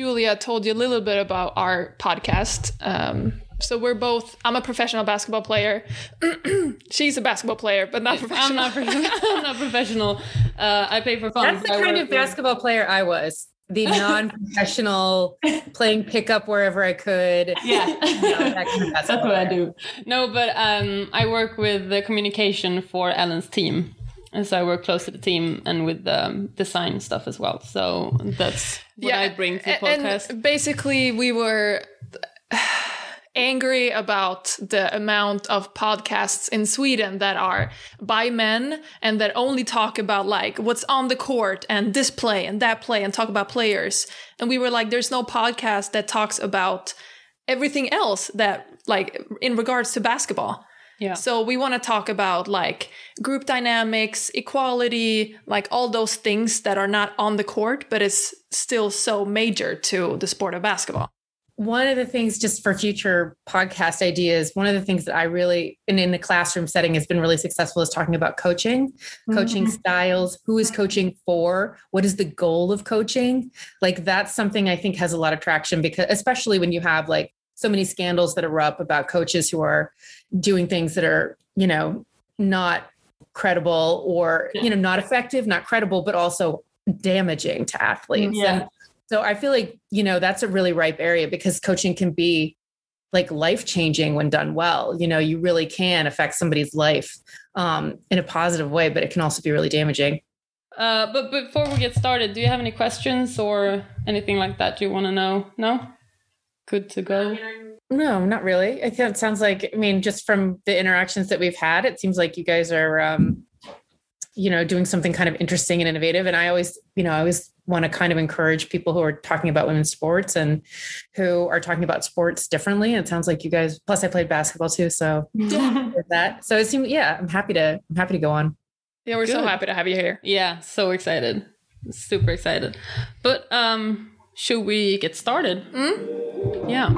Julia told you a little bit about our podcast. Um, so we're both. I'm a professional basketball player. She's a basketball player, but not professional. I'm not, I'm not professional. Uh, I play for fun. That's the kind of basketball with... player I was. The non-professional, playing pickup wherever I could. Yeah, you that kind of that's what player. I do. No, but um, I work with the communication for Ellen's team. And so I work close to the team and with the um, design stuff as well. So that's what yeah, I bring to the podcast. And basically, we were angry about the amount of podcasts in Sweden that are by men and that only talk about like what's on the court and this play and that play and talk about players. And we were like, there's no podcast that talks about everything else that like in regards to basketball. Yeah. So we want to talk about like group dynamics, equality, like all those things that are not on the court, but it's still so major to the sport of basketball one of the things just for future podcast ideas one of the things that i really and in the classroom setting has been really successful is talking about coaching mm-hmm. coaching styles who is coaching for what is the goal of coaching like that's something i think has a lot of traction because especially when you have like so many scandals that erupt about coaches who are doing things that are you know not credible or you know not effective not credible but also damaging to athletes yeah. and so I feel like, you know, that's a really ripe area because coaching can be like life changing when done well. You know, you really can affect somebody's life um, in a positive way, but it can also be really damaging. Uh, but before we get started, do you have any questions or anything like that you want to know? No? Good to go. No, not really. I think it sounds like, I mean, just from the interactions that we've had, it seems like you guys are, um, you know, doing something kind of interesting and innovative. And I always, you know, I always want to kind of encourage people who are talking about women's sports and who are talking about sports differently. And it sounds like you guys, plus I played basketball too. So that, so it seemed, yeah, I'm happy to, I'm happy to go on. Yeah, we're Good. so happy to have you here. Yeah, so excited. Super excited. But um should we get started? Mm? Yeah.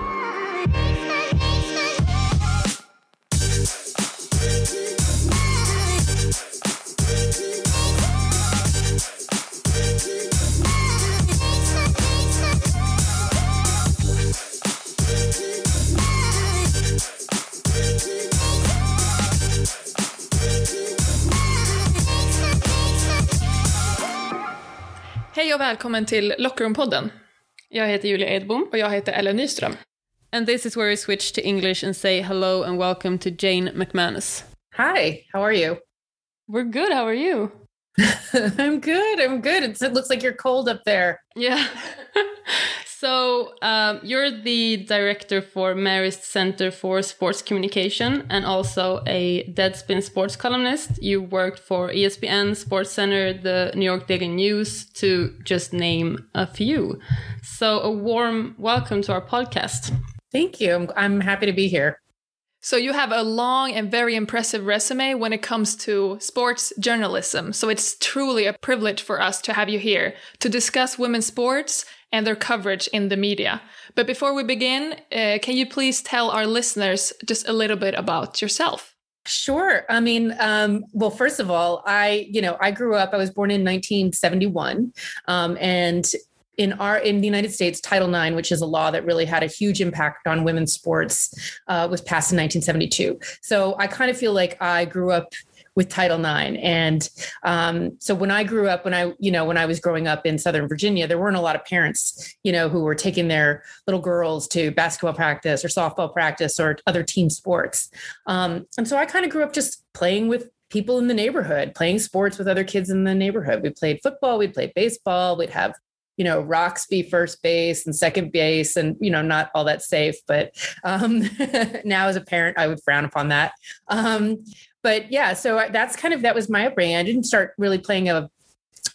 Hej och välkommen till Lockroom-podden. Jag heter Julia Edbom. Och jag heter Ellen Nyström. And this is where we switch to English and say hello and welcome to Jane McManus. Hi, how are you? We're good. How are you? I'm good. I'm good. It's, it looks like you're cold up there. Yeah. So um, you're the director for Marist Center for Sports Communication and also a Deadspin sports columnist. You worked for ESPN, Sports Center, the New York Daily News, to just name a few. So a warm welcome to our podcast. Thank you. I'm, I'm happy to be here. So you have a long and very impressive resume when it comes to sports journalism. So it's truly a privilege for us to have you here to discuss women's sports and their coverage in the media. But before we begin, uh, can you please tell our listeners just a little bit about yourself? Sure. I mean, um, well, first of all, I, you know, I grew up, I was born in 1971. Um, and in our in the United States, Title IX, which is a law that really had a huge impact on women's sports, uh, was passed in 1972. So I kind of feel like I grew up with Title IX. And um, so when I grew up, when I, you know, when I was growing up in Southern Virginia, there weren't a lot of parents, you know, who were taking their little girls to basketball practice or softball practice or other team sports. Um, and so I kind of grew up just playing with people in the neighborhood, playing sports with other kids in the neighborhood. We played football, we'd play baseball, we'd have you know, Roxby first base and second base, and you know, not all that safe. But um, now, as a parent, I would frown upon that. Um, but yeah, so that's kind of that was my upbringing. I didn't start really playing a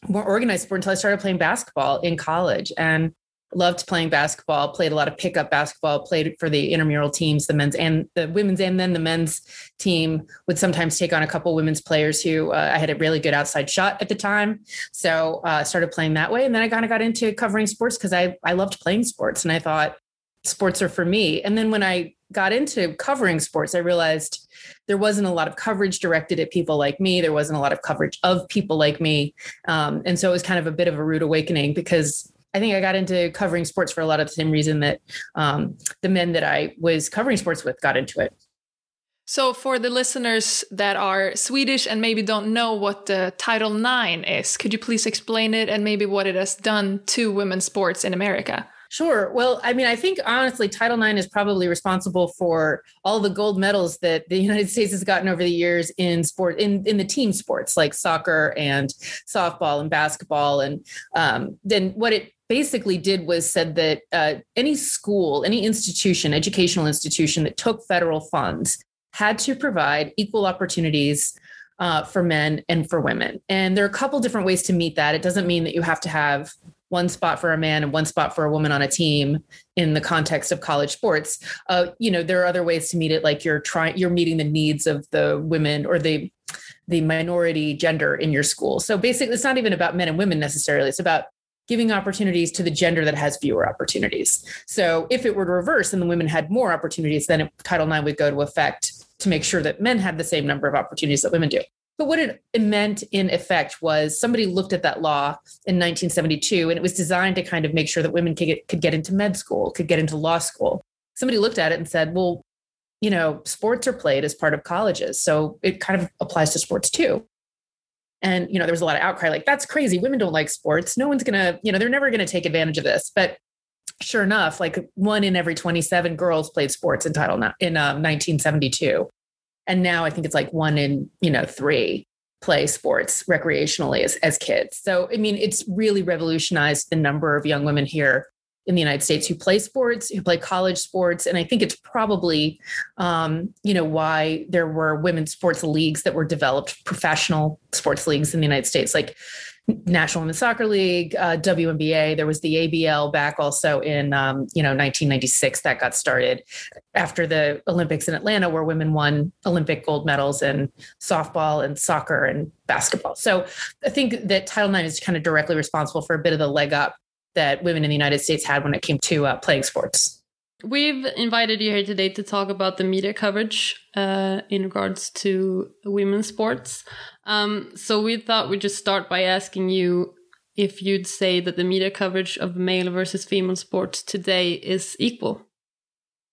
more organized sport until I started playing basketball in college and loved playing basketball, played a lot of pickup basketball, played for the intramural teams, the men's and the women's, and then the men's team would sometimes take on a couple women's players who uh, I had a really good outside shot at the time. So uh, started playing that way. And then I kind of got into covering sports because I, I loved playing sports and I thought sports are for me. And then when I got into covering sports, I realized there wasn't a lot of coverage directed at people like me. There wasn't a lot of coverage of people like me. Um, and so it was kind of a bit of a rude awakening because I think I got into covering sports for a lot of the same reason that um, the men that I was covering sports with got into it. So, for the listeners that are Swedish and maybe don't know what the Title IX is, could you please explain it and maybe what it has done to women's sports in America? Sure. Well, I mean, I think honestly, Title IX is probably responsible for all the gold medals that the United States has gotten over the years in sport, in, in the team sports like soccer and softball and basketball. And um, then what it basically did was said that uh, any school, any institution, educational institution that took federal funds had to provide equal opportunities uh, for men and for women. And there are a couple different ways to meet that. It doesn't mean that you have to have one spot for a man and one spot for a woman on a team in the context of college sports. Uh, you know, there are other ways to meet it, like you're trying, you're meeting the needs of the women or the the minority gender in your school. So basically, it's not even about men and women necessarily. It's about giving opportunities to the gender that has fewer opportunities. So if it were to reverse and the women had more opportunities, then Title IX would go to effect to make sure that men had the same number of opportunities that women do. But what it meant in effect was somebody looked at that law in 1972 and it was designed to kind of make sure that women could get, could get into med school, could get into law school. Somebody looked at it and said, well, you know, sports are played as part of colleges. So it kind of applies to sports too. And, you know, there was a lot of outcry like, that's crazy. Women don't like sports. No one's going to, you know, they're never going to take advantage of this. But sure enough, like one in every 27 girls played sports in title in um, 1972. And now I think it's like one in, you know, three play sports recreationally as, as kids. So, I mean, it's really revolutionized the number of young women here in the United States who play sports, who play college sports. And I think it's probably, um, you know, why there were women's sports leagues that were developed, professional sports leagues in the United States. Like National Women's Soccer League, uh, WNBA. There was the ABL back also in um, you know 1996 that got started after the Olympics in Atlanta, where women won Olympic gold medals in softball and soccer and basketball. So I think that Title IX is kind of directly responsible for a bit of the leg up that women in the United States had when it came to uh, playing sports. We've invited you here today to talk about the media coverage uh, in regards to women's sports. Um, so we thought we'd just start by asking you if you'd say that the media coverage of male versus female sports today is equal.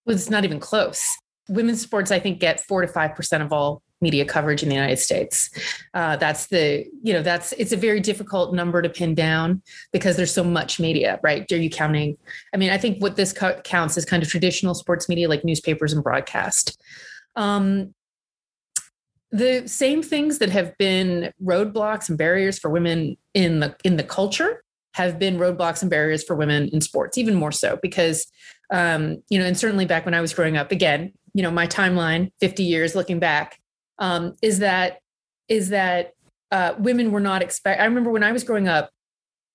Well, it's not even close. Women's sports, I think, get four to five percent of all media coverage in the United States. Uh, that's the, you know, that's, it's a very difficult number to pin down because there's so much media, right? Are you counting? I mean, I think what this co- counts is kind of traditional sports media like newspapers and broadcast. Um, the same things that have been roadblocks and barriers for women in the in the culture have been roadblocks and barriers for women in sports even more so because um, you know and certainly back when i was growing up again you know my timeline 50 years looking back um, is that is that uh, women were not expect. I remember when I was growing up,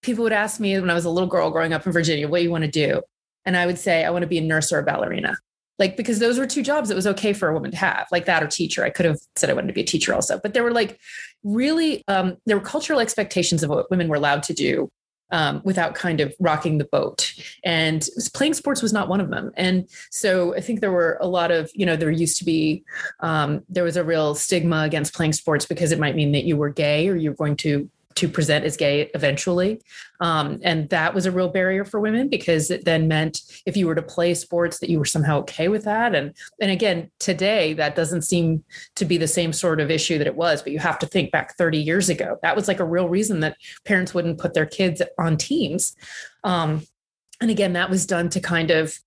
people would ask me when I was a little girl growing up in Virginia, "What do you want to do?" And I would say, "I want to be a nurse or a ballerina." Like because those were two jobs that was okay for a woman to have, like that or teacher. I could have said I wanted to be a teacher also, but there were like really um, there were cultural expectations of what women were allowed to do um, without kind of rocking the boat. And playing sports was not one of them. And so I think there were a lot of, you know, there used to be, um, there was a real stigma against playing sports because it might mean that you were gay or you're going to to present as gay eventually. Um, and that was a real barrier for women because it then meant if you were to play sports that you were somehow okay with that. And and again, today that doesn't seem to be the same sort of issue that it was, but you have to think back 30 years ago. That was like a real reason that parents wouldn't put their kids on teams. Um, and again, that was done to kind of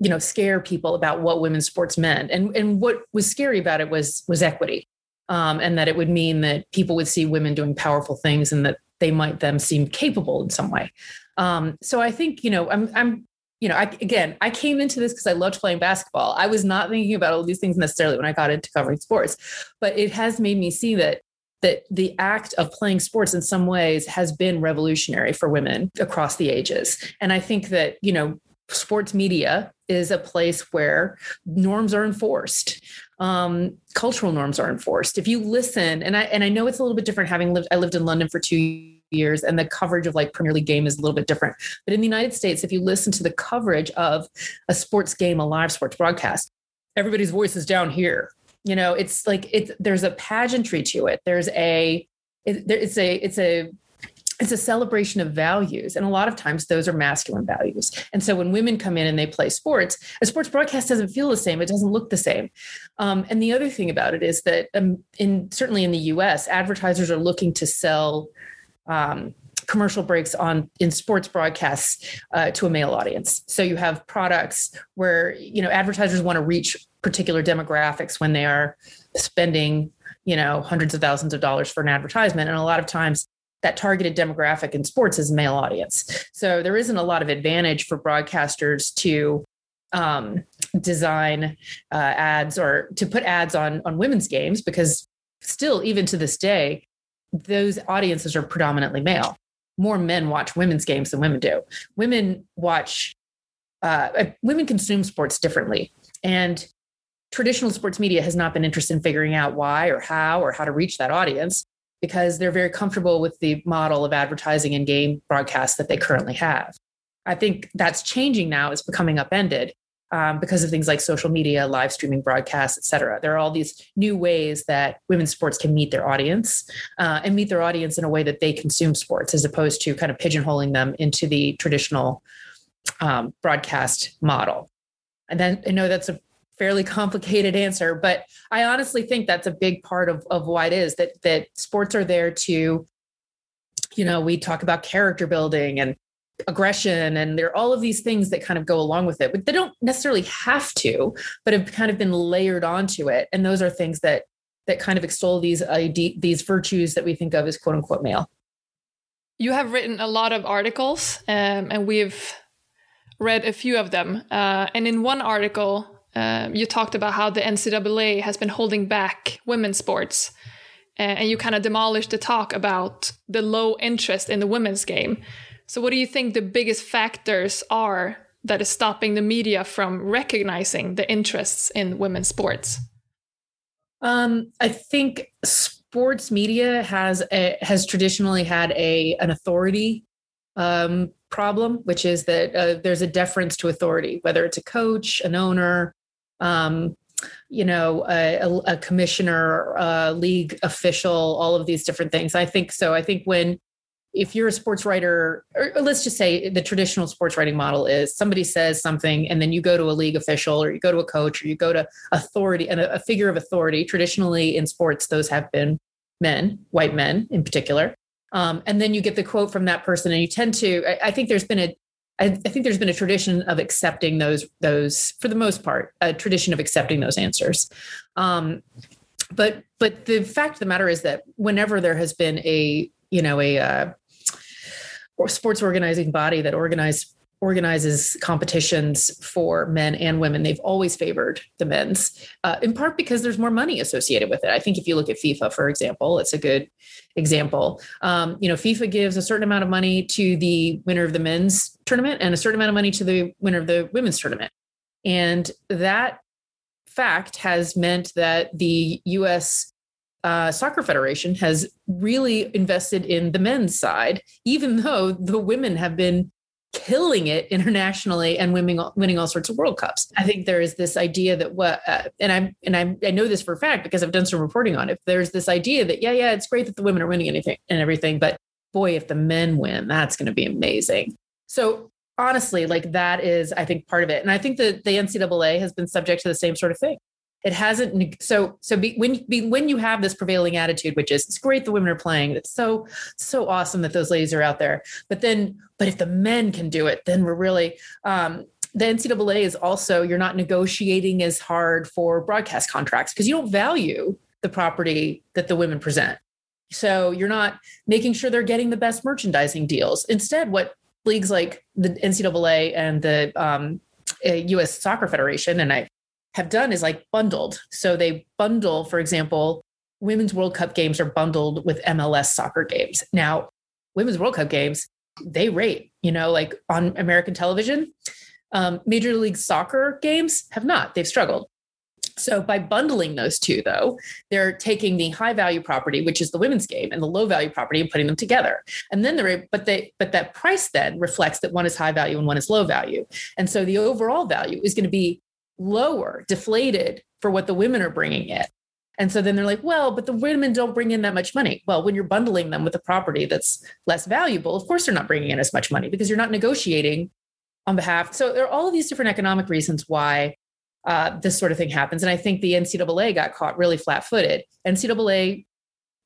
you know scare people about what women's sports meant and and what was scary about it was was equity um, and that it would mean that people would see women doing powerful things and that they might them seem capable in some way. Um, so I think you know I'm I'm you know I, again I came into this because I loved playing basketball. I was not thinking about all these things necessarily when I got into covering sports, but it has made me see that that the act of playing sports in some ways has been revolutionary for women across the ages. And I think that you know sports media is a place where norms are enforced um, cultural norms are enforced. If you listen and i and i know it's a little bit different having lived i lived in london for two years and the coverage of like premier league game is a little bit different. But in the united states if you listen to the coverage of a sports game a live sports broadcast everybody's voice is down here. You know it's like it's there's a pageantry to it. There's a it, it's a it's a it's a celebration of values. And a lot of times those are masculine values. And so when women come in and they play sports, a sports broadcast doesn't feel the same. It doesn't look the same. Um, and the other thing about it is that um, in certainly in the US, advertisers are looking to sell um, commercial breaks on in sports broadcasts uh, to a male audience. So you have products where you know advertisers want to reach particular demographics when they are spending you know hundreds of thousands of dollars for an advertisement and a lot of times that targeted demographic in sports is male audience. So there isn't a lot of advantage for broadcasters to um, design uh, ads or to put ads on on women's games because still even to this day those audiences are predominantly male. More men watch women's games than women do. Women watch uh, uh women consume sports differently. And traditional sports media has not been interested in figuring out why or how or how to reach that audience because they're very comfortable with the model of advertising and game broadcast that they currently have. I think that's changing now, it's becoming upended um, because of things like social media, live streaming broadcasts, et cetera. There are all these new ways that women's sports can meet their audience uh, and meet their audience in a way that they consume sports as opposed to kind of pigeonholing them into the traditional um, broadcast model. And then I know that's a fairly complicated answer, but I honestly think that's a big part of, of why it is that that sports are there to, you know, we talk about character building and aggression and there are all of these things that kind of go along with it but they don't necessarily have to but have kind of been layered onto it. And those are things that that kind of extol these these virtues that we think of as quote unquote male. You have written a lot of articles um, and we've read a few of them uh, and in one article um, you talked about how the NCAA has been holding back women's sports, and you kind of demolished the talk about the low interest in the women's game. So, what do you think the biggest factors are that is stopping the media from recognizing the interests in women's sports? Um, I think sports media has a, has traditionally had a an authority um, problem, which is that uh, there's a deference to authority, whether it's a coach, an owner, um, you know, a, a commissioner, a league official, all of these different things. I think so. I think when if you're a sports writer, or let's just say the traditional sports writing model is somebody says something and then you go to a league official or you go to a coach or you go to authority and a, figure of authority. Traditionally in sports, those have been men, white men in particular. Um, and then you get the quote from that person and you tend to, I, I think there's been a, I, I think there's been a tradition of accepting those those for the most part a tradition of accepting those answers. Um, but but the fact of the matter is that whenever there has been a you know a uh, sports organizing body that organized organizes competitions for men and women. They've always favored the men's, uh, in part because there's more money associated with it. I think if you look at FIFA, for example, it's a good example. Um, you know, FIFA gives a certain amount of money to the winner of the men's tournament and a certain amount of money to the winner of the women's tournament. And that fact has meant that the U.S. Uh, Soccer Federation has really invested in the men's side, even though the women have been killing it internationally and winning winning all sorts of World Cups. I think there is this idea that what uh, and I'm and I'm I know this for a fact because I've done some reporting on it. There's this idea that yeah yeah it's great that the women are winning anything and everything, but boy if the men win that's going to be amazing. So honestly, like that is I think part of it, and I think that the NCAA has been subject to the same sort of thing it hasn't so so be, when be, when you have this prevailing attitude which is it's great the women are playing it's so so awesome that those ladies are out there but then but if the men can do it then we're really um the NCAA is also you're not negotiating as hard for broadcast contracts because you don't value the property that the women present. So you're not making sure they're getting the best merchandising deals. Instead, what leagues like the NCAA and the um, U.S. Uh, Soccer Federation, and I have done is like bundled. So they bundle, for example, women's World Cup games are bundled with MLS soccer games. Now, women's World Cup games, they rate, you know, like on American television. Um, Major League Soccer games have not, they've struggled. So by bundling those two, though, they're taking the high value property, which is the women's game, and the low value property, and putting them together. And then they're, but they, but that price then reflects that one is high value and one is low value. And so the overall value is going to be lower, deflated for what the women are bringing in. And so then they're like, well, but the women don't bring in that much money. Well, when you're bundling them with a property that's less valuable, of course they're not bringing in as much money because you're not negotiating on behalf. So there are all of these different economic reasons why uh, this sort of thing happens. And I think the NCAA got caught really flat footed. NCAA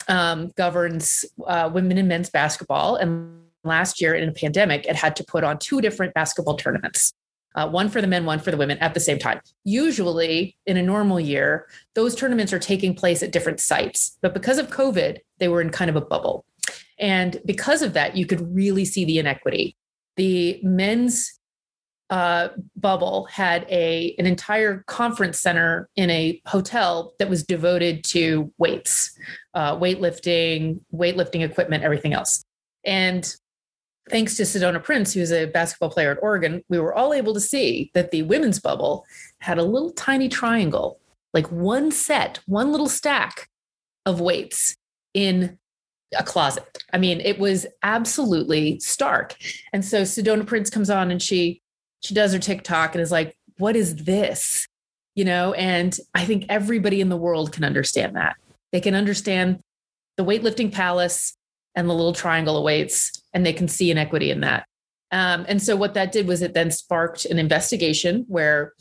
um, governs uh, women and men's basketball. And last year in a pandemic, it had to put on two different basketball tournaments. Uh, one for the men, one for the women at the same time. Usually, in a normal year, those tournaments are taking place at different sites. But because of COVID, they were in kind of a bubble. And because of that, you could really see the inequity. The men's uh, bubble had a an entire conference center in a hotel that was devoted to weights, uh, weightlifting, weightlifting equipment, everything else. And thanks to Sedona Prince, who's a basketball player at Oregon, we were all able to see that the women's bubble had a little tiny triangle, like one set, one little stack of weights in a closet. I mean, it was absolutely stark. And so Sedona Prince comes on and she she does her TikTok and is like, what is this? You know, and I think everybody in the world can understand that. They can understand the weightlifting palace and the little triangle awaits, and they can see inequity in that. Um, and so what that did was it then sparked an investigation where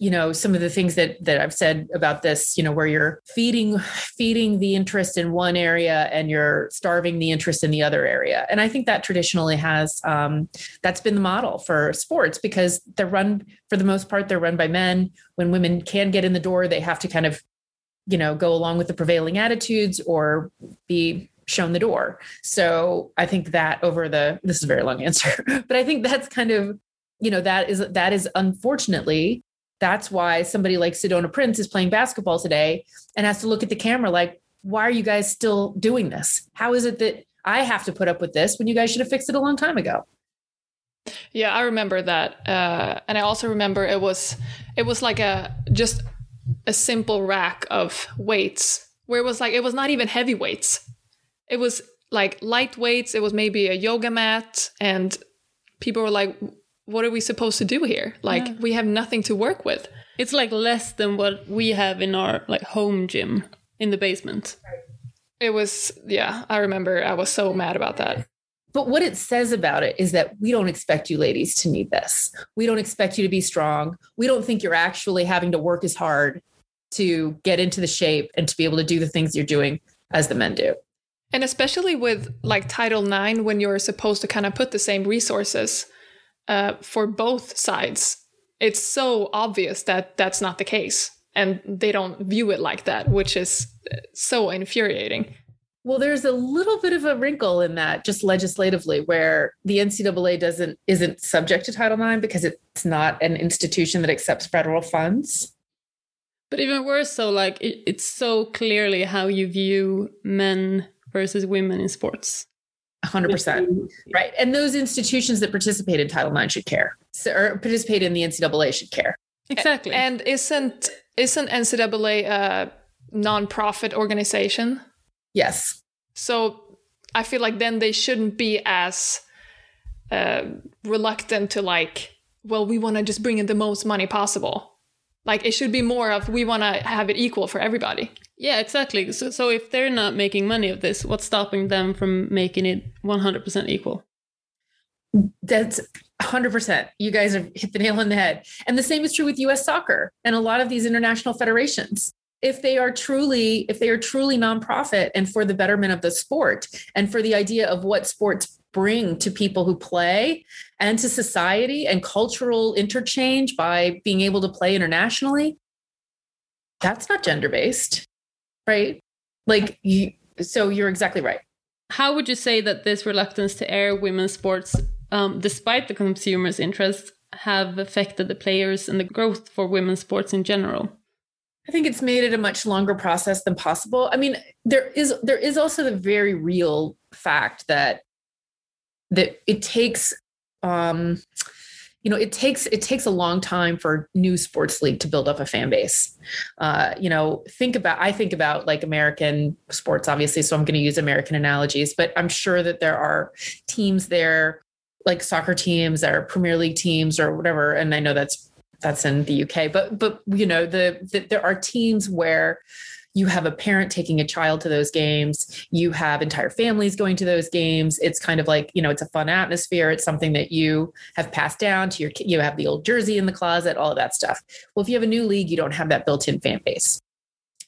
you know some of the things that that I've said about this you know where you're feeding feeding the interest in one area and you're starving the interest in the other area and I think that traditionally has um, that's been the model for sports because they're run for the most part they're run by men when women can get in the door they have to kind of you know go along with the prevailing attitudes or be shown the door so I think that over the this is a very long answer but I think that's kind of you know that is that is unfortunately that's why somebody like Sedona Prince is playing basketball today and has to look at the camera like, why are you guys still doing this? How is it that I have to put up with this when you guys should have fixed it a long time ago? Yeah, I remember that, uh, and I also remember it was it was like a just a simple rack of weights where it was like it was not even heavy weights. It was like light weights. It was maybe a yoga mat, and people were like, what are we supposed to do here? Like yeah. we have nothing to work with. It's like less than what we have in our like home gym in the basement. It was yeah, I remember I was so mad about that. But what it says about it is that we don't expect you ladies to need this. We don't expect you to be strong. We don't think you're actually having to work as hard to get into the shape and to be able to do the things you're doing as the men do. And especially with like Title IX, when you're supposed to kind of put the same resources uh, for both sides. It's so obvious that that's not the case. And they don't view it like that, which is uh, so infuriating. Well, there's a little bit of a wrinkle in that just legislatively where the NCAA doesn't isn't subject to Title IX because it's not an institution that accepts federal funds. But even worse, so like it, it's so clearly how you view men versus women in sports. 100% right. And those institutions that participate in title ix should care. So, or participate in the ncaa should care. Exactly. And isn't isn't ncaa a non-profit organization? Yes. So i feel like then they shouldn't be as uh, reluctant to like well we want to just bring in the most money possible like it should be more of we want to have it equal for everybody yeah, exactly. So, so if they're not making money of this, what's stopping them from making it 100% equal? That's 100%. You guys have hit the nail on the head. And the same is true with US soccer and a lot of these international federations. If they are truly if they are truly nonprofit and for the betterment of the sport and for the idea of what sports bring to people who play and to society and cultural interchange by being able to play internationally, that's not gender based right? Like you, so you're exactly right. How would you say that this reluctance to air women's sports, um, despite the consumers' interest, have affected the players and the growth for women's sports in general? I think it's made it a much longer process than possible. I mean, there is there is also the very real fact that that it takes um you know it takes it takes a long time for new sports league to build up a fan base. Uh, you know think about i think about like american sports obviously so i'm going to use american analogies but i'm sure that there are teams there like soccer teams or premier league teams or whatever and i know that's that's in the uk but but you know the, the there are teams where you have a parent taking a child to those games. You have entire families going to those games. It's kind of like you know it's a fun atmosphere. It's something that you have passed down to your you have the old jersey in the closet all of that stuff. Well if you have a new league you don't have that built-in fan base.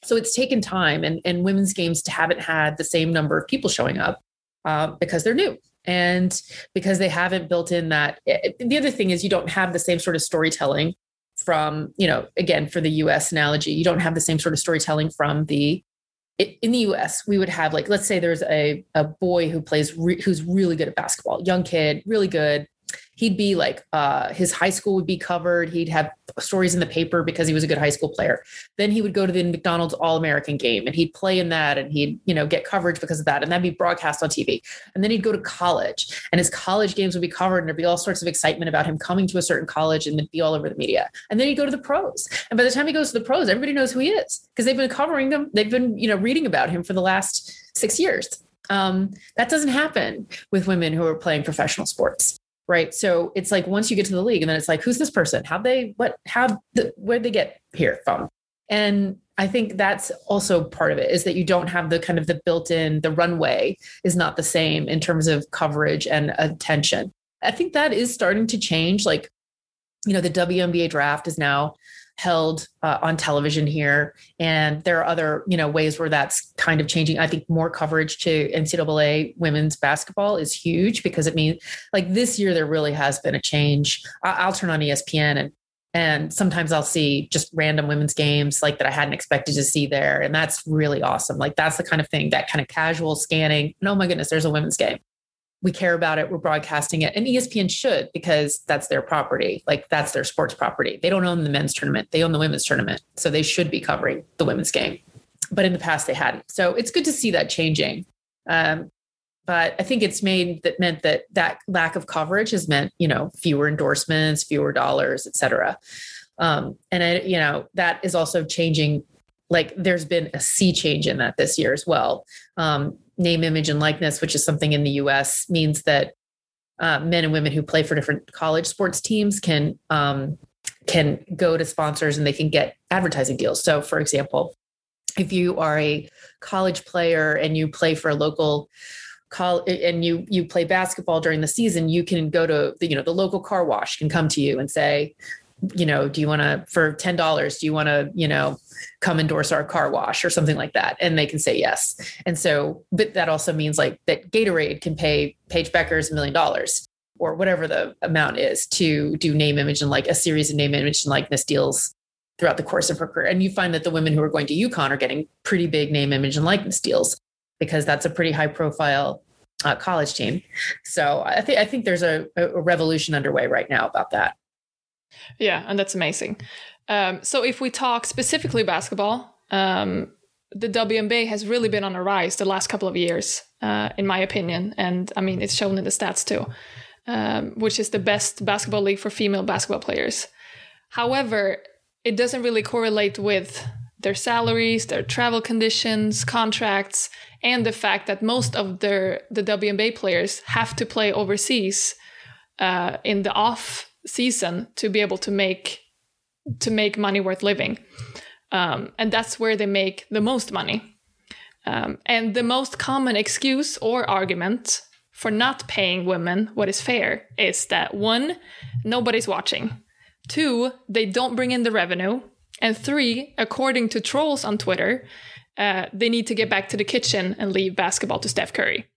So it's taken time and, and women's games haven't had the same number of people showing up uh, because they're new and because they haven't built in that eh, eh, the other thing is you don't have the same sort of storytelling from you know again for the us analogy you don't have the same sort of storytelling from the in the us we would have like let's say there's a, a boy who plays re, who's really good at basketball young kid really good he'd be like uh, his high school would be covered. He'd have stories in the paper because he was a good high school player. Then he would go to the mcdonald's all-american game and he'd play in that and he'd you know get coverage because of that and that'd be broadcast on tv and then he'd go to college and his college games would be covered and there'd be all sorts of excitement about him coming to a certain college and it'd be all over the media. And then he'd go to the pros. And by the time he goes to the pros everybody knows who he is because they've been covering them they've been you know reading about him for the last six years. Um, that doesn't happen with women who are playing professional sports right? So it's like once you get to the league and then it's like who's this person? How they what how the, where'd they get here from? And i think that's also part of it is that you don't have the kind of the built-in the runway is not the same in terms of coverage and attention. I think that is starting to change like you know the WNBA draft is now held uh, on television here. And there are other you know ways where that's kind of changing. I think more coverage to ncaa women's basketball is huge because it means like this year there really has been a change. I- i'll turn on espn and and sometimes i'll see just random women's games like that i hadn't expected to see there. And that's really awesome. Like that's the kind of thing that kind of casual scanning oh my goodness there's a women's game we care about it we're broadcasting it and espn should because that's their property like that's their sports property. They don't own the men's tournament they own the women's tournament so they should be covering the women's game. But in the past they hadn't. So it's good to see that changing. Um, but i think it's made that meant that that lack of coverage has meant you know fewer endorsements fewer dollars et cetera. Um, and I, you know that is also changing like there's been a sea change in that this year as well um, name, image, and likeness, which is something in the US, means that uh, men and women who play for different college sports teams can um, can go to sponsors and they can get advertising deals. So, for example, if you are a college player and you play for a local call and you you play basketball during the season, you can go to the, you know the local car wash can come to you and say, you know, do you want to for ten dollars? Do you want to you know come endorse our car wash or something like that? And they can say yes. And so but that also means like that gatorade can pay paige bueckers a million dollars or whatever the amount is to do name image and like a series of name image and likeness deals throughout the course of her career. And you find that the women who are going to UConn are getting pretty big name image and likeness deals because that's a pretty high profile uh, college team. So i think i think there's a, a revolution underway right now about that yeah and that's amazing um, so if we talk specifically basketball, um, the WNBA has really been on a rise the last couple of years, uh, in my opinion, and I mean it's shown in the stats too, um, which is the best basketball league for female basketball players. However, it doesn't really correlate with their salaries, their travel conditions, contracts, and the fact that most of their the WNBA players have to play overseas uh, in the off season to be able to make to make money worth living. Um, and that's where they make the most money. Um, and the most common excuse or argument for not paying women what is fair is that one, nobody's watching. Two, they don't bring in the revenue. And three, according to trolls on Twitter, uh, they need to get back to the kitchen and leave basketball to Steph Curry.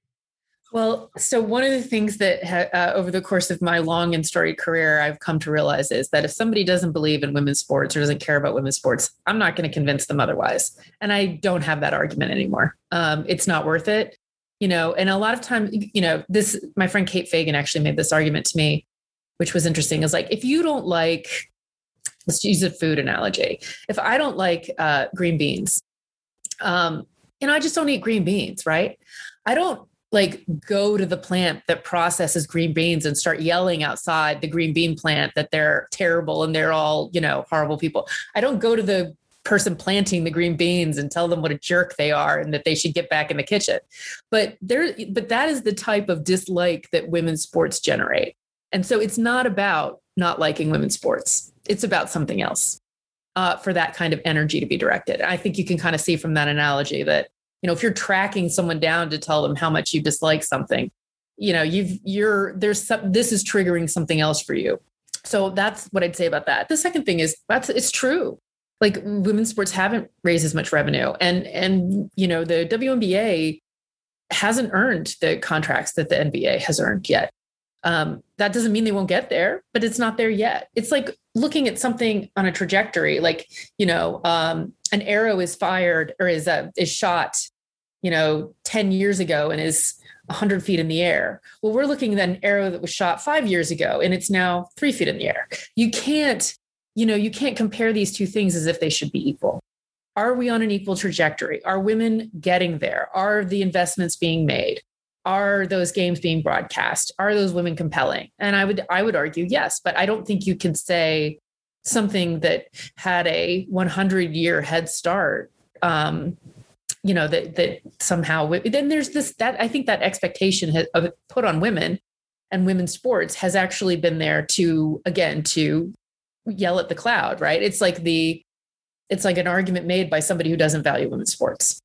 Well, so one of the things that uh, over the course of my long and storied career, I've come to realize is that if somebody doesn't believe in women's sports or doesn't care about women's sports, I'm not going to convince them otherwise. And I don't have that argument anymore. Um, it's not worth it, you know. And a lot of times, you know, this my friend Kate Fagan actually made this argument to me, which was interesting. Is like if you don't like, let's use a food analogy. If I don't like uh, green beans, um, and I just don't eat green beans, right? I don't like go to the plant that processes green beans and start yelling outside the green bean plant that they're terrible and they're all, you know, horrible people. I don't go to the person planting the green beans and tell them what a jerk they are and that they should get back in the kitchen. But there but that is the type of dislike that women's sports generate. And so it's not about not liking women's sports. It's about something else. uh, for that kind of energy to be directed. I think you can kind of see from that analogy that you know if you're tracking someone down to tell them how much you dislike something, you know you've you're there's some this is triggering something else for you. So that's what I'd say about that. The second thing is that's it's true. Like women's sports haven't raised as much revenue, and and you know the WNBA hasn't earned the contracts that the NBA has earned yet. Um, that doesn't mean they won't get there, but it's not there yet. It's like looking at something on a trajectory, like you know, um, an arrow is fired or is a, is shot, you know, ten years ago and is 100 feet in the air. Well, we're looking at an arrow that was shot five years ago and it's now three feet in the air. You can't, you know, you can't compare these two things as if they should be equal. Are we on an equal trajectory? Are women getting there? Are the investments being made? are those games being broadcast are those women compelling and i would i would argue yes but i don't think you can say something that had a 100 year head start um you know that that somehow then there's this that i think that expectation of put on women and women's sports has actually been there to again to yell at the cloud right it's like the it's like an argument made by somebody who doesn't value women's sports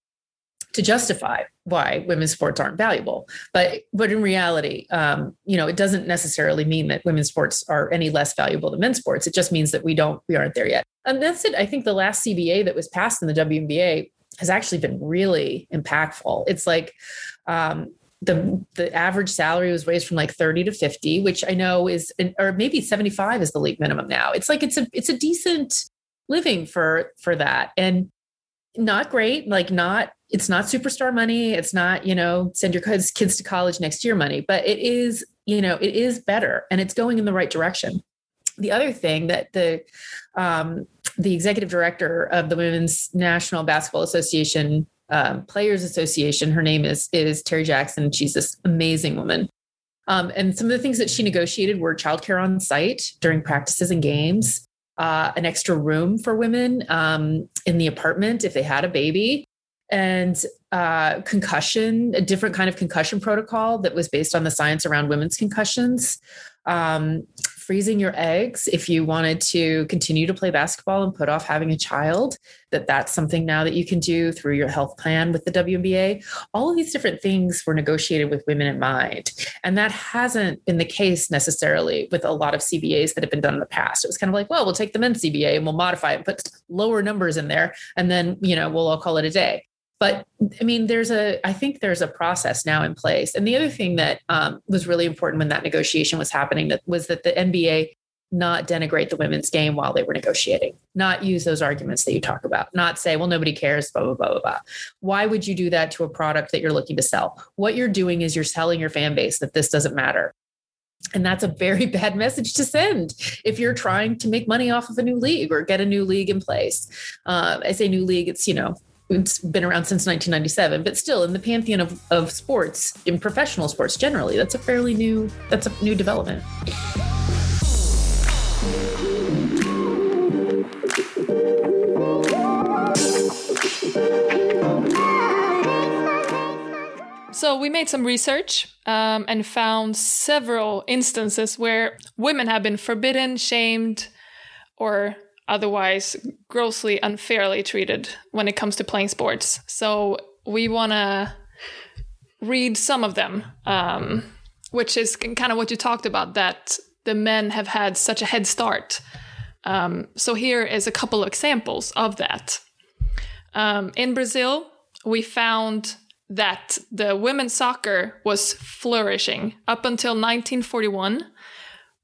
to justify why women's sports aren't valuable. But but in reality, um, you know, it doesn't necessarily mean that women's sports are any less valuable than men's sports. It just means that we don't we aren't there yet. And that's it. I think the last CBA that was passed in the WNBA has actually been really impactful. It's like um, the the average salary was raised from like 30 to 50 which i know is or maybe 75 is the league minimum now. It's like it's a it's a decent living for for that. And not great like not it's not superstar money. It's not you know send your kids kids to college next year money but it is you know it is better and it's going in the right direction. The other thing that the um, the executive director of the women's national basketball association um, players association. Her name is is terri jackson. She's this amazing woman. Um, and some of the things that she negotiated were childcare on site during practices and games uh, an extra room for women um, in the apartment if they had a baby and uh, concussion, a different kind of concussion protocol that was based on the science around women's concussions. Um, freezing your eggs if you wanted to continue to play basketball and put off having a child that that's something now that you can do through your health plan with the WNBA all of these different things were negotiated with women in mind. And that hasn't been the case necessarily with a lot of CBAs that have been done in the past. It was kind of like well we'll take the men's CBA and we'll modify it and put lower numbers in there and then you know we'll all call it a day but i mean there's a i think there's a process now in place. And the other thing that um, was really important when that negotiation was happening that was that the nba not denigrate the women's game while they were negotiating not use those arguments that you talk about not say well nobody cares blah blah blah blah blah. Why would you do that to a product that you're looking to sell? What you're doing is you're selling your fan base that this doesn't matter. And that's a very bad message to send if you're trying to make money off of a new league or get a new league in place. Uh, I say new league, it's, you know, it's been around since 1997 but still in the pantheon of, of sports in professional sports generally that's a fairly new that's a new development. So, we made some research um, and found several instances where women have been forbidden, shamed, or otherwise grossly unfairly treated when it comes to playing sports. So we want to read some of them, um, which is kind of what you talked about that the men have had such a head start. Um, so here is a couple of examples of that. Um, in Brazil, we found that the women's soccer was flourishing up until 1941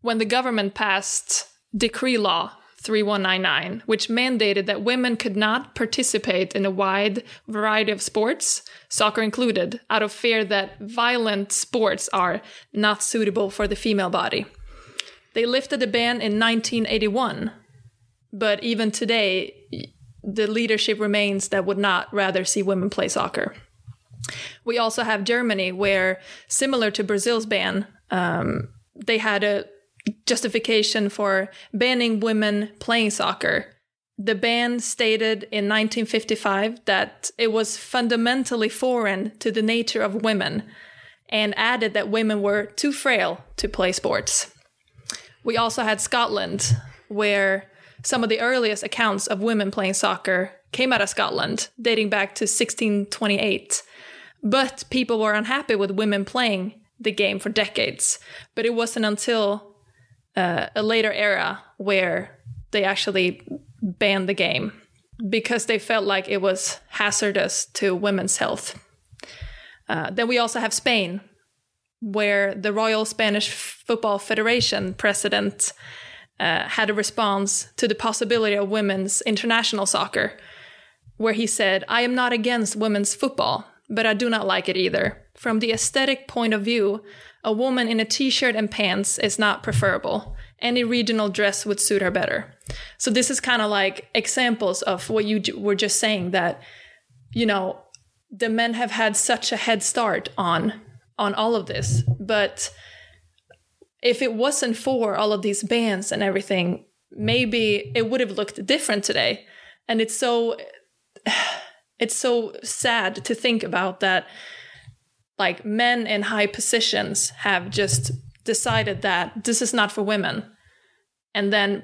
when the government passed decree law 3199, which mandated that women could not participate in a wide variety of sports, soccer included, out of fear that violent sports are not suitable for the female body. They lifted the ban in 1981, but even today, the leadership remains that would not rather see women play soccer. We also have Germany, where, similar to Brazil's ban, um, they had a justification for banning women playing soccer. The ban stated in 1955 that it was fundamentally foreign to the nature of women and added that women were too frail to play sports. We also had Scotland, where some of the earliest accounts of women playing soccer came out of Scotland, dating back to 1628. But people were unhappy with women playing the game for decades. But it wasn't until uh, a later era where they actually banned the game because they felt like it was hazardous to women's health. Uh, then we also have Spain, where the Royal Spanish Football Federation president uh, had a response to the possibility of women's international soccer, where he said, I am not against women's football, but I do not like it either. From the aesthetic point of view, a woman in a t shirt and pants is not preferable. Any regional dress would suit her better. So, this is kind of like examples of what you were just saying that, you know, the men have had such a head start on on all of this but if it wasn't for all of these bans and everything maybe it would have looked different today and it's so it's so sad to think about that like men in high positions have just decided that this is not for women and then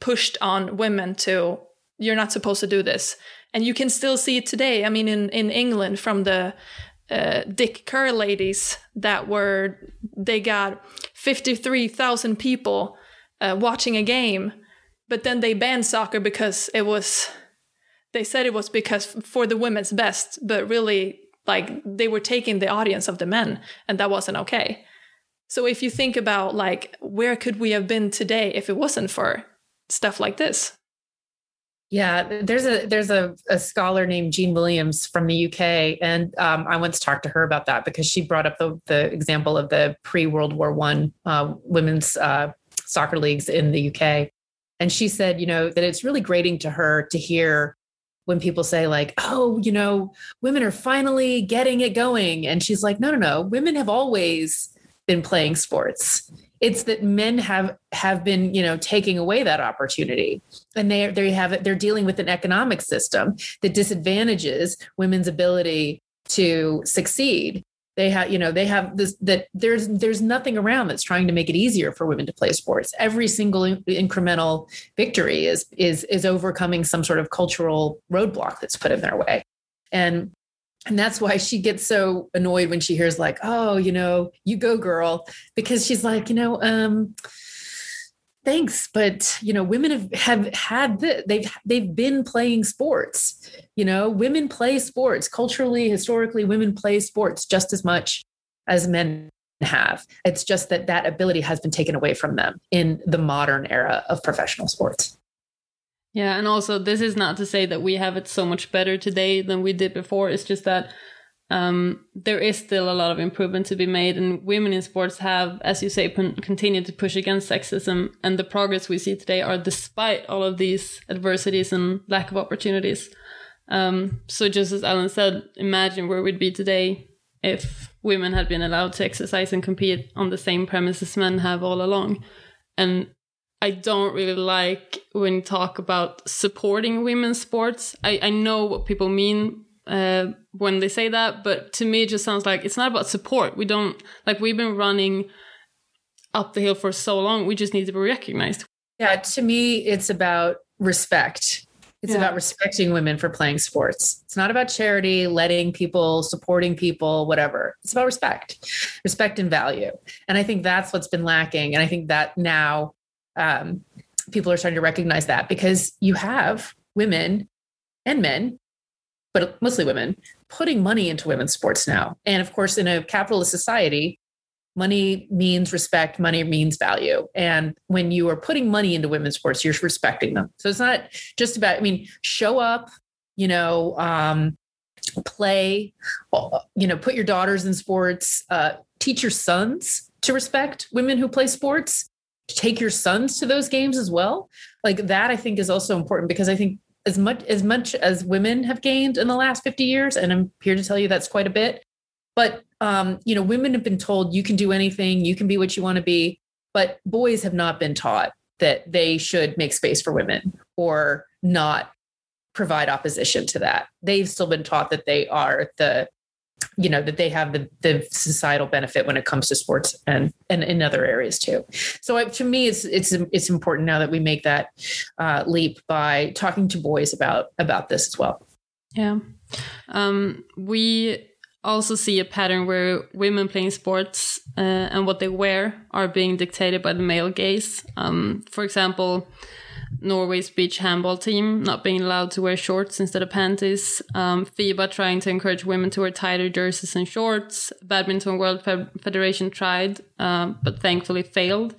pushed on women to you're not supposed to do this. And you can still see it today. I mean in in england from the uh, Dick Kerr ladies that were they got 53,000 people uh, watching a game, but then they banned soccer because it was they said it was because for the women's best, but really like they were taking the audience of the men and that wasn't okay. So if you think about like where could we have been today if it wasn't for stuff like this? Yeah, there's a there's a, a scholar named Jean Williams from the UK, and um, I once talked to her about that because she brought up the the example of the pre World War One uh, women's uh, soccer leagues in the UK, and she said, you know, that it's really grating to her to hear when people say like, oh, you know, women are finally getting it going, and she's like, no, no, no, women have always been playing sports. It's that men have have been you know taking away that opportunity and they they have it, they're dealing with an economic system that disadvantages women's ability to succeed they have you know they have this that there's there's nothing around that's trying to make it easier for women to play sports. Every single incremental victory is is is overcoming some sort of cultural roadblock that's put in their way. And and that's why she gets so annoyed when she hears like oh you know you go girl because she's like you know um thanks but you know women have have had the, they've they've been playing sports you know? Women play sports. Culturally historically women play sports just as much as men have. It's just that that ability has been taken away from them in the modern era of professional sports. Yeah, and also this is not to say that we have it so much better today than we did before. It's just that um, there is still a lot of improvement to be made, and women in sports have, as you say, continued to push against sexism. And the progress we see today are despite all of these adversities and lack of opportunities. Um, so, just as Alan said, imagine where we'd be today if women had been allowed to exercise and compete on the same premises men have all along. And I don't really like when you talk about supporting women's sports. I, I know what people mean uh, when they say that, but to me, it just sounds like it's not about support. We don't, like, we've been running up the hill for so long. We just need to be recognized. Yeah, to me, it's about respect. It's yeah. about respecting women for playing sports. It's not about charity, letting people, supporting people, whatever. It's about respect, respect and value. And I think that's what's been lacking. And I think that now um, people are starting to recognize that because you have women and men, but mostly women, putting money into women's sports now. And of course, in a capitalist society, money means respect, money means value. And when you are putting money into women's sports, you're respecting them. So it's not just about, I mean, show up, you know, um, play, you know, put your daughters in sports, uh, teach your sons to respect women who play sports take your sons to those games as well like that i think is also important because i think as much as much as women have gained in the last 50 years and i'm here to tell you that's quite a bit. But um, you know women have been told you can do anything you can be what you want to be but boys have not been taught that they should make space for women or not provide opposition to that. They've still been taught that they are the you know that they have the the societal benefit when it comes to sports and and in other areas too. So I, to me, it's it's it's important now that we make that uh, leap by talking to boys about about this as well. Yeah, um, we also see a pattern where women playing sports uh, and what they wear are being dictated by the male gaze. Um, for example, Norway's beach handball team not being allowed to wear shorts instead of panties. Um, FIBA trying to encourage women to wear tighter jerseys and shorts. Badminton World Federation tried, um, but thankfully failed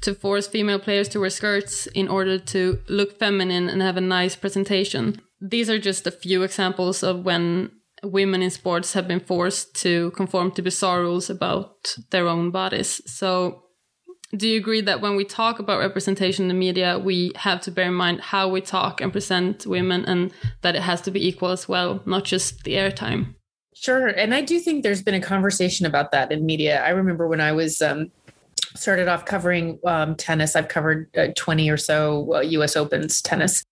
to force female players to wear skirts in order to look feminine and have a nice presentation. These are just a few examples of when women in sports have been forced to conform to bizarre rules about their own bodies. So do you agree that when we talk about representation in the media, we have to bear in mind how we talk and present women and that it has to be equal as well, not just the airtime? Sure. And I do think there's been a conversation about that in media. I remember when I was um, started off covering um, tennis, I've covered uh, 20 or so uh, US Opens tennis.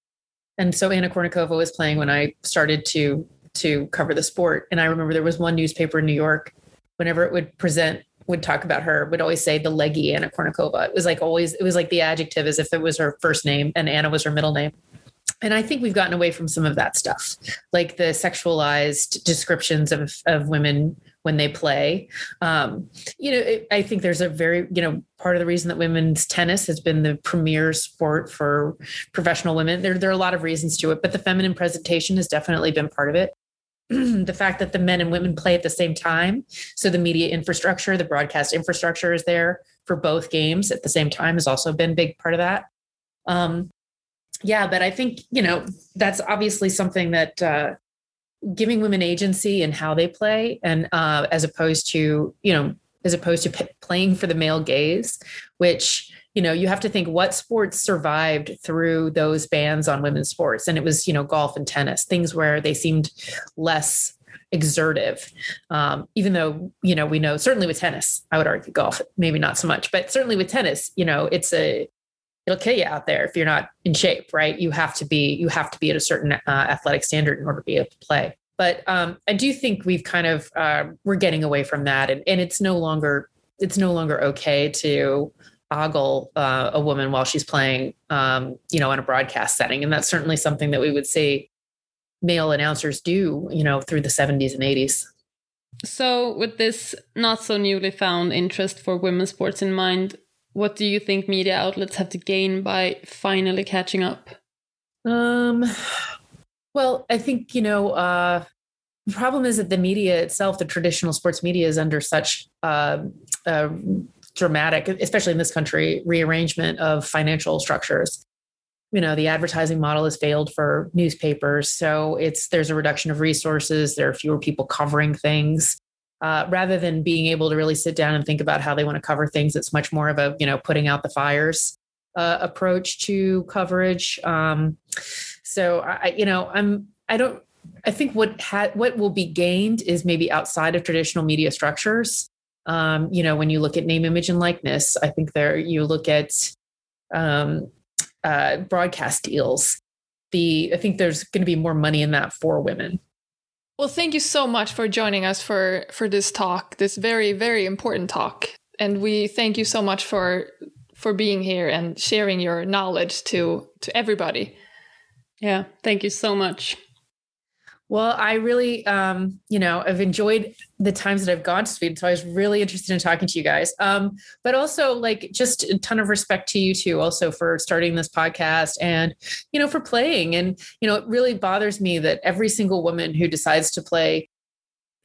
And so Anna Kournikova was playing when I started to to cover the sport. And I remember there was one newspaper in New York, whenever it would present would talk about her would always say the leggy Anna Kournikova. It was like always, it was like the adjective as if it was her first name and Anna was her middle name. And I think we've gotten away from some of that stuff, like the sexualized descriptions of, of women when they play. Um, you know, it, I think there's a very, you know, part of the reason that women's tennis has been the premier sport for professional women. There, there are a lot of reasons to it, but the feminine presentation has definitely been part of it. the fact that the men and women play at the same time. So the media infrastructure, the broadcast infrastructure is there for both games at the same time has also been big part of that. Um, yeah, but I think, you know, that's obviously something that uh, giving women agency in how they play and uh, as opposed to, you know, as opposed to p- playing for the male gaze, which you know you have to think what sports survived through those bans on women's sports. And it was you know golf and tennis things where they seemed less exertive. Um, even though you know we know certainly with tennis i would argue golf maybe not so much but certainly with tennis you know it's a it'll kill you out there if you're not in shape right? You have to be you have to be at a certain uh, athletic standard in order to be able to play. But um, i do think we've kind of uh, we're getting away from that. And, and it's no longer it's no longer okay to ogle uh, a woman while she's playing, um, you know, in a broadcast setting. And that's certainly something that we would see male announcers do, you know, through the 70s and 80s. So, with this not so newly found interest for women's sports in mind, what do you think media outlets have to gain by finally catching up? Um, well, I think, you know, uh, the problem is that the media itself, the traditional sports media, is under such uh, uh, dramatic, especially in this country, rearrangement of financial structures. You know, the advertising model has failed for newspapers. So it's there's a reduction of resources. There are fewer people covering things. Uh, rather than being able to really sit down and think about how they want to cover things, it's much more of a, you know, putting out the fires uh, approach to coverage. Um, so I, you know, I'm, I don't, I think what ha- what will be gained is maybe outside of traditional media structures um, you know, when you look at name, image, and likeness, I think there you look at um, uh, broadcast deals. The I think there's going to be more money in that for women. Well, thank you so much for joining us for for this talk, this very very important talk, and we thank you so much for for being here and sharing your knowledge to to everybody. Yeah, thank you so much. Well, I really, um, you know, I've enjoyed the times that I've gone to Sweden. So I was really interested in talking to you guys. Um, but also, like, just a ton of respect to you too, also for starting this podcast and, you know, for playing. And, you know, it really bothers me that every single woman who decides to play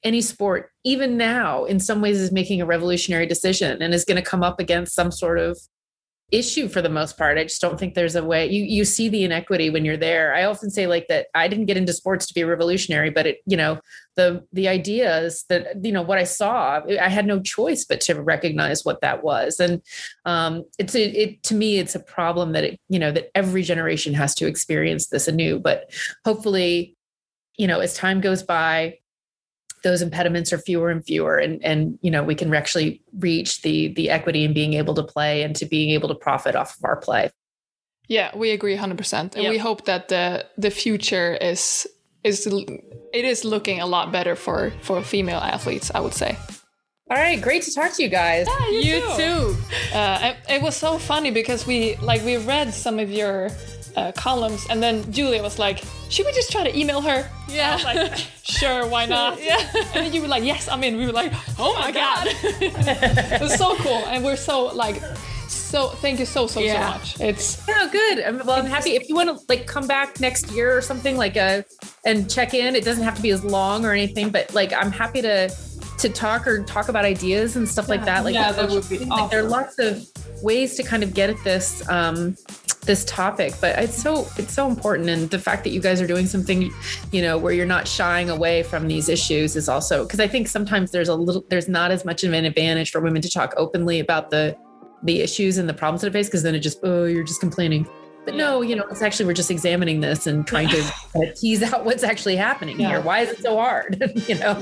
any sport, even now, in some ways, is making a revolutionary decision and is going to come up against some sort of issue for the most part. I just don't think there's a way you you see the inequity when you're there. I often say like that I didn't get into sports to be revolutionary, but it, you know, the the ideas that you know what I saw, I had no choice but to recognize what that was. And um it's a, it to me it's a problem that it, you know, that every generation has to experience this anew, but hopefully you know, as time goes by, those impediments are fewer and fewer and and you know we can actually reach the the equity in being able to play and to being able to profit off of our play yeah we agree 100% and yep. we hope that the the future is is it is looking a lot better for for female athletes. I would say. All right, great to talk to you guys. Yeah, you, You too. too. Uh, it, it was so funny because we like we read some of your uh, columns, and then Julia was like, "Should we just try to email her?" Yeah. Like, "Sure, why not?" Yeah. And then you were like, "Yes, I'm in." We were like, "Oh my god!" it was so cool, and we're so like, so thank you so so Yeah. so much. It's Yeah, good. I'm, well, I'm happy. If you want to like come back next year or something like a and check in, it doesn't have to be as long or anything, but like I'm happy to to talk or talk about ideas and stuff like that. Like Yeah, that would be like, there are lots of ways to kind of get at this um this topic, but it's so it's so important. And the fact that you guys are doing something, you know, where you're not shying away from these issues is also because I think sometimes there's a little there's not as much of an advantage for women to talk openly about the the issues and the problems that they face because then it just oh you're just complaining. But no you know it's actually we're just examining this and trying to tease out what's actually happening Yeah. here why is it so hard? You know